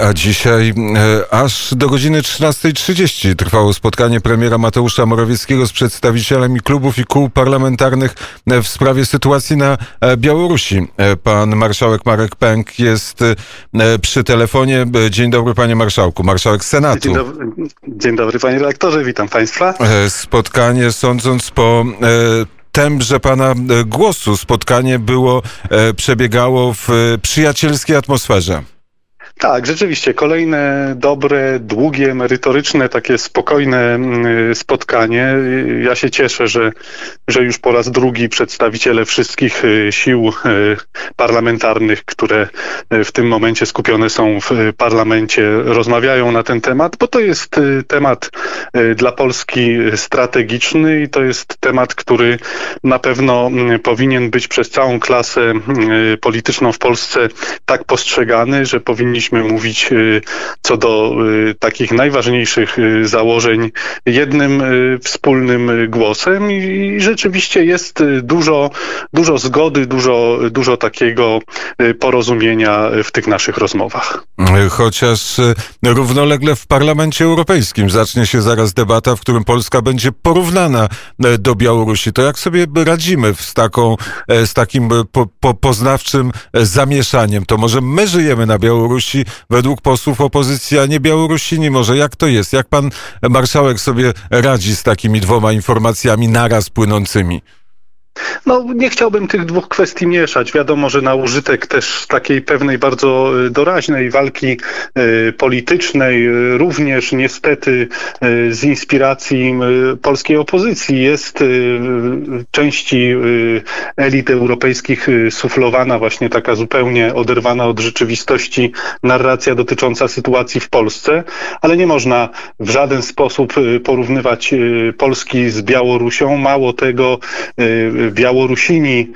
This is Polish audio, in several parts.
A dzisiaj e, aż do godziny 13.30 trwało spotkanie premiera Mateusza Morawieckiego z przedstawicielami klubów i kół parlamentarnych w sprawie sytuacji na e, Białorusi. E, pan marszałek Marek Pęk jest przy telefonie. Dzień dobry panie marszałku, marszałek Senatu. Dzień dobry, dzień dobry panie redaktorze, witam państwa. Spotkanie sądząc po tembrze pana głosu, spotkanie było, przebiegało w przyjacielskiej atmosferze. Tak, rzeczywiście. Kolejne dobre, długie, merytoryczne, takie spokojne mm, spotkanie. Ja się cieszę, że, że już po raz drugi przedstawiciele wszystkich y, sił y, parlamentarnych, które y, w tym momencie skupione są w parlamencie, rozmawiają na ten temat, bo to jest temat dla Polski strategiczny i to jest temat, który na pewno mm, powinien być przez całą klasę polityczną w Polsce tak postrzegany, że powinniśmy powinniśmy mówić y, co do y, takich najważniejszych y, założeń jednym wspólnym głosem i rzeczywiście jest dużo, dużo zgody, dużo, dużo takiego porozumienia w tych naszych rozmowach. Chociaż równolegle w Parlamencie Europejskim zacznie się zaraz debata, w którym Polska będzie porównana do Białorusi. To jak sobie radzimy z, taką, z takim po, po, poznawczym zamieszaniem? To może my żyjemy na Białorusi, według posłów opozycji, a nie Białorusini. Może jak to jest? Jak pan marszałek sobie radzi z takimi dwoma informacjami naraz płynącymi? No, nie chciałbym tych dwóch kwestii mieszać. Wiadomo, że na użytek też takiej pewnej bardzo y, doraźnej walki y, politycznej, y, również niestety z inspiracji polskiej opozycji jest części elit europejskich suflowana właśnie taka zupełnie oderwana od rzeczywistości narracja dotycząca sytuacji w Polsce, ale nie można w żaden sposób porównywać Polski z Białorusią. Mało tego, Białorusini,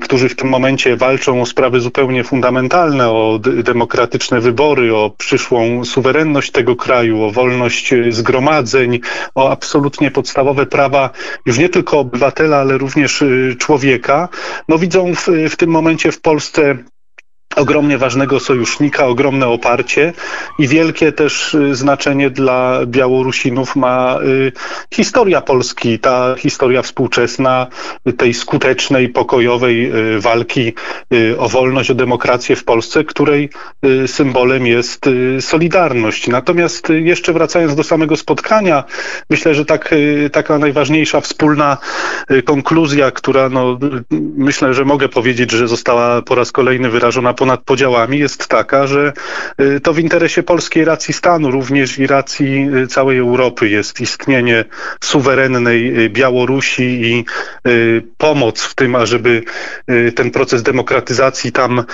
którzy w tym momencie walczą o sprawy zupełnie fundamentalne, o demokratyczne wybory, o przyszłą suwerenność tego kraju, o wolność zgromadzeń, o absolutnie podstawowe prawa już nie tylko obywatela, ale również y, człowieka, no widzą w, w tym momencie w Polsce ogromnie ważnego sojusznika, ogromne oparcie i wielkie też y, znaczenie dla Białorusinów ma y, historia Polski, ta historia współczesna tej skutecznej, pokojowej y, walki o wolność, o demokrację w Polsce, której symbolem jest Solidarność. Natomiast jeszcze wracając do samego spotkania, myślę, że tak, taka najważniejsza wspólna konkluzja, która no, myślę, że mogę powiedzieć, że została po raz kolejny wyrażona ponad podziałami jest taka, że y, to w interesie polskiej racji stanu, również i racji y, całej Europy jest istnienie suwerennej y, Białorusi i pomoc w tym, ażeby ten proces demokratyzacji tam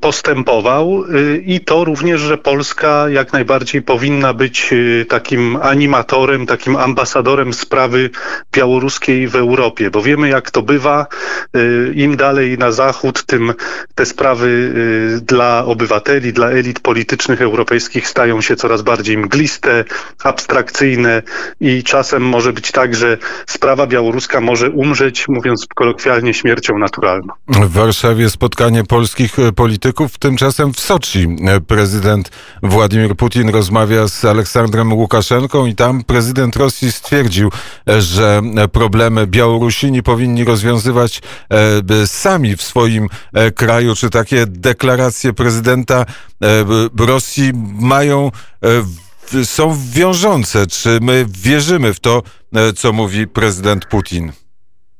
postępował. I to również, że Polska jak najbardziej powinna być takim animatorem, takim ambasadorem sprawy białoruskiej w Europie, bo wiemy jak to bywa, im dalej na zachód, tym te sprawy dla obywateli, dla elit politycznych europejskich stają się coraz bardziej mgliste, abstrakcyjne i czasem może być tak, że sprawa białoruska może umrzeć, mówiąc kolokwialnie, śmiercią naturalną. W Warszawie spotkanie polskich e, polityków, tymczasem w Soczi e, prezydent Władimir Putin rozmawia z Aleksandrem Łukaszenką i tam prezydent Rosji stwierdził, że problemy Białorusini powinni rozwiązywać sami w swoim kraju, czy takie deklaracje prezydenta e, Rosji mają, e, są wiążące. Czy my wierzymy w to, e, co mówi prezydent Putin?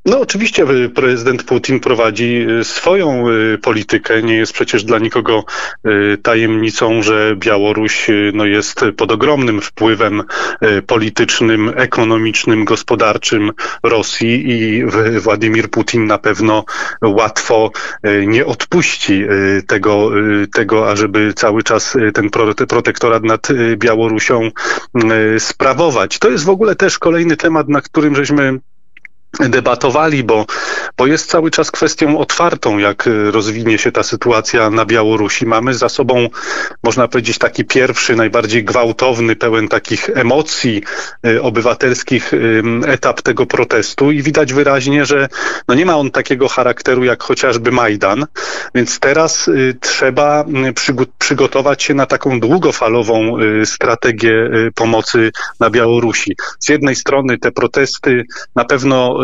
No oczywiście y, prezydent Putin prowadzi y, swoją y, politykę. Nie jest przecież dla nikogo tajemnicą, że Białoruś no, jest pod ogromnym wpływem politycznym, ekonomicznym, gospodarczym Rosji i Władimir Putin na pewno łatwo nie odpuści tego, tego ażeby cały czas ten protektorat nad Białorusią sprawować. To jest w ogóle też kolejny temat, na którym żeśmy debatowali, bo, bo jest cały czas kwestią otwartą, jak y, rozwinie się ta sytuacja na Białorusi. Mamy za sobą, można powiedzieć, taki pierwszy, najbardziej gwałtowny, pełen takich emocji y, obywatelskich etap tego protestu i widać wyraźnie, że no nie ma on takiego charakteru jak chociażby Majdan, więc teraz y, trzeba przygotować się na taką długofalową strategię pomocy na Białorusi. Z jednej strony te protesty na pewno Y,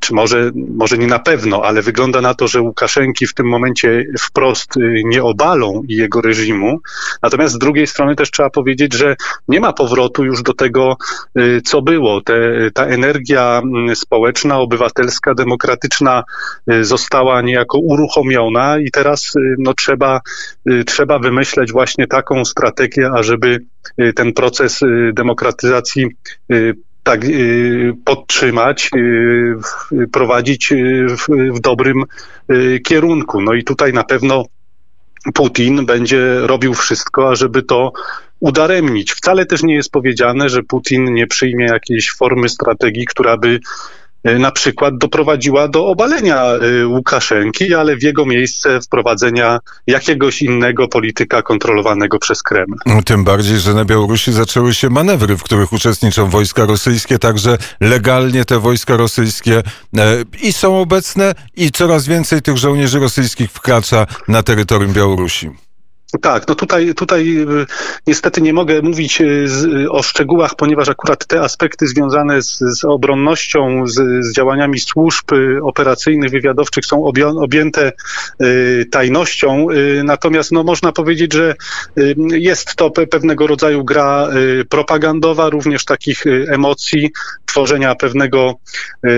czy może, może nie na pewno, ale wygląda na to, że Łukaszenki w tym momencie wprost y, nie obalą jego reżimu. Natomiast z drugiej strony też trzeba powiedzieć, że nie ma powrotu już do tego, y, co było. Te, ta energia mm, społeczna, obywatelska, demokratyczna została niejako uruchomiona i teraz no, trzeba, trzeba wymyśleć właśnie taką strategię, ażeby ten proces demokratyzacji tak y, podtrzymać, y, prowadzić y, w, dobrym kierunku. No i tutaj na pewno Putin będzie robił wszystko, ażeby to udaremnić. Wcale też nie jest powiedziane, że Putin nie przyjmie jakiejś formy strategii, która by na przykład doprowadziła do obalenia e, Łukaszenki, ale w jego miejsce wprowadzenia jakiegoś innego polityka kontrolowanego przez Kreml. No, tym bardziej, że na Białorusi zaczęły się manewry, w których uczestniczą wojska rosyjskie, także legalnie te wojska rosyjskie e, i są obecne i coraz więcej tych żołnierzy rosyjskich wkracza na terytorium Białorusi. Tak, no tutaj, tutaj y, niestety nie mogę mówić y, z, o szczegółach, ponieważ akurat te aspekty związane z, z obronnością, z, z, działaniami służb y, operacyjnych, wywiadowczych są objęte tajnością. Natomiast no, można powiedzieć, że jest to pewnego rodzaju gra propagandowa, również takich emocji, tworzenia pewnego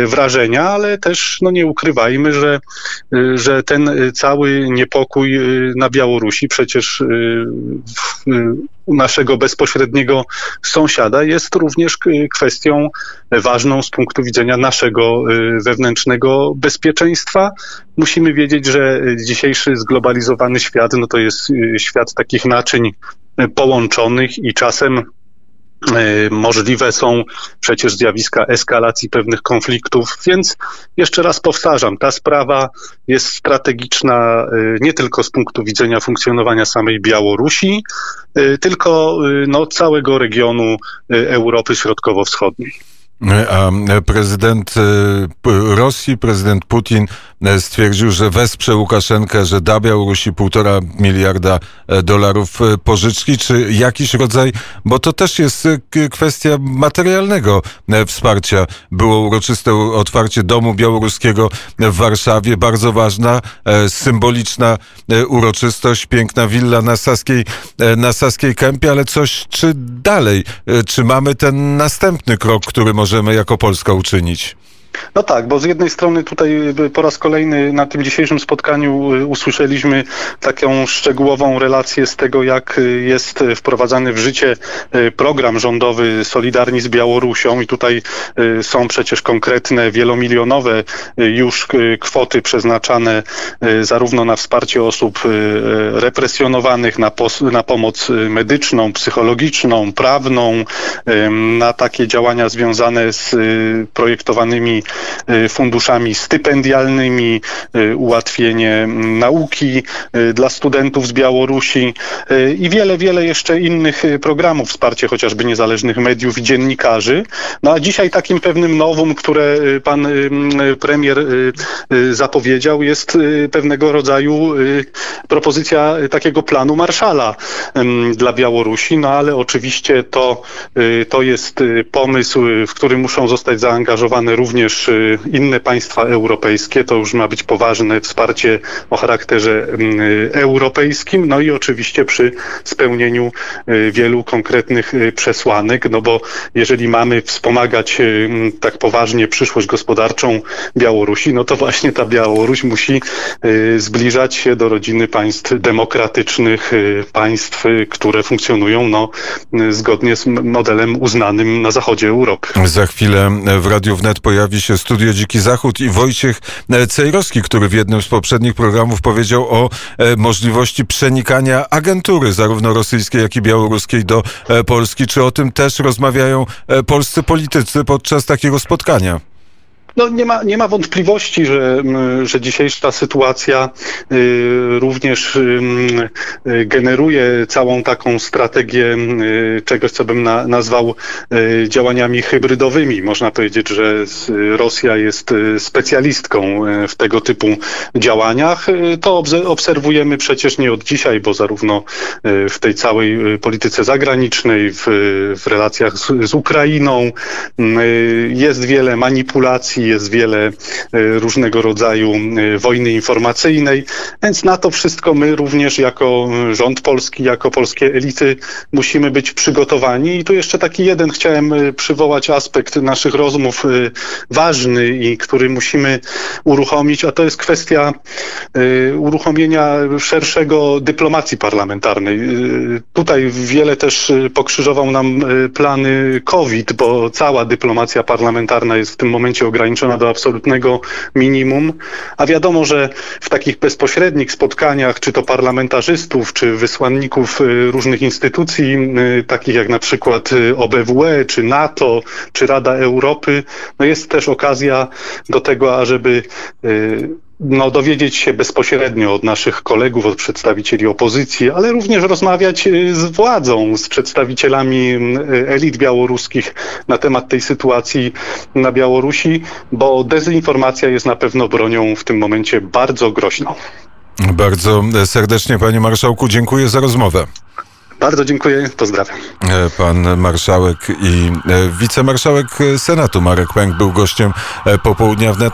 wrażenia, ale też no, nie ukrywajmy, że, że ten cały niepokój na Białorusi przecież przecież y, u naszego bezpośredniego sąsiada jest również kwestią ważną z punktu widzenia naszego y, wewnętrznego bezpieczeństwa. Musimy wiedzieć, że dzisiejszy zglobalizowany świat no to jest y, świat takich naczyń połączonych i czasem możliwe są przecież zjawiska eskalacji pewnych konfliktów, więc jeszcze raz powtarzam, ta sprawa jest strategiczna e, nie tylko z punktu widzenia funkcjonowania samej Białorusi, e, tylko no, całego regionu Europy Środkowo-Wschodniej. A prezydent Rosji, prezydent Putin stwierdził, że wesprze Łukaszenkę, że da Białorusi półtora miliarda e, dolarów e, pożyczki, czy jakiś rodzaj, bo to też jest e, kwestia materialnego wsparcia. Było uroczyste otwarcie Domu Białoruskiego w Warszawie, bardzo ważna, symboliczna uroczystość, piękna willa na Saskiej, na Saskiej Kępie, ale coś czy dalej? Czy mamy ten następny krok, który możemy jako Polska uczynić? No tak, bo z jednej strony tutaj y, po raz kolejny na tym dzisiejszym spotkaniu y, usłyszeliśmy taką szczegółową relację z tego, jak y, jest wprowadzany w życie program rządowy Solidarni z Białorusią. I tutaj są przecież konkretne, wielomilionowe już kwoty przeznaczane zarówno na wsparcie osób represjonowanych, na, na pomoc medyczną, psychologiczną, prawną, na takie działania związane z projektowanymi funduszami stypendialnymi, y, ułatwienie nauki y, dla studentów z Białorusi i wiele, wiele jeszcze innych programów, wsparcie chociażby niezależnych mediów i dziennikarzy. No a dzisiaj takim pewnym nowum, które pan premier zapowiedział, jest pewnego rodzaju propozycja takiego planu Marszala dla Białorusi, no ale oczywiście to, to jest pomysł, w który muszą zostać zaangażowane również również y, inne państwa europejskie. To już ma być poważne wsparcie o charakterze mm, y, europejskim, no i oczywiście przy spełnieniu y, wielu konkretnych przesłanek, no bo jeżeli mamy wspomagać mm, tak poważnie przyszłość gospodarczą Białorusi, no to właśnie ta Białoruś musi zbliżać się do rodziny państw demokratycznych, państw, które funkcjonują no, zgodnie z modelem uznanym na zachodzie Europy. Za chwilę w Radiu Wnet pojawi się Studio Dziki Zachód i Wojciech e, Cejrowski, który w jednym z poprzednich programów powiedział o e, możliwości przenikania agentury zarówno rosyjskiej, jak i białoruskiej do e, Polski. Czy o tym też rozmawiają polscy politycy podczas takiego spotkania? No nie ma, nie ma wątpliwości, że, że dzisiejsza sytuacja y, również y, generuje całą taką strategię y, czegoś, co bym na, nazwał działaniami hybrydowymi. Można powiedzieć, że Rosja jest specjalistką w tego typu działaniach. To obserwujemy przecież nie od dzisiaj, bo zarówno w tej całej polityce zagranicznej, w, w relacjach z, z Ukrainą jest wiele manipulacji, jest wiele y, różnego rodzaju y, wojny informacyjnej, więc na to wszystko my również jako rząd polski, jako polskie elity musimy być przygotowani. I tu jeszcze taki jeden chciałem przywołać aspekt naszych rozmów ważny i który musimy uruchomić, a to jest kwestia uruchomienia szerszego dyplomacji parlamentarnej. Tutaj wiele też pokrzyżował nam plany COVID, bo cała dyplomacja parlamentarna jest w tym momencie ograniczona do absolutnego minimum, a wiadomo, że w takich bezpośrednich spotkaniach, czy to parlamentarzystów, czy wysłanników y, różnych instytucji, y, takich jak na przykład y, OBWE, czy NATO, czy Rada Europy, no jest też okazja do tego, ażeby no, dowiedzieć się bezpośrednio od naszych kolegów, od przedstawicieli opozycji, ale również rozmawiać y, z władzą, z przedstawicielami y, elit białoruskich na temat tej sytuacji na Białorusi, bo dezinformacja jest na pewno bronią w tym momencie bardzo groźną. Bardzo serdecznie, panie marszałku, dziękuję za rozmowę. Bardzo dziękuję, pozdrawiam. E, Pan marszałek i e, wicemarszałek Senatu Marek Pęk był gościem e, popołudnia wnet.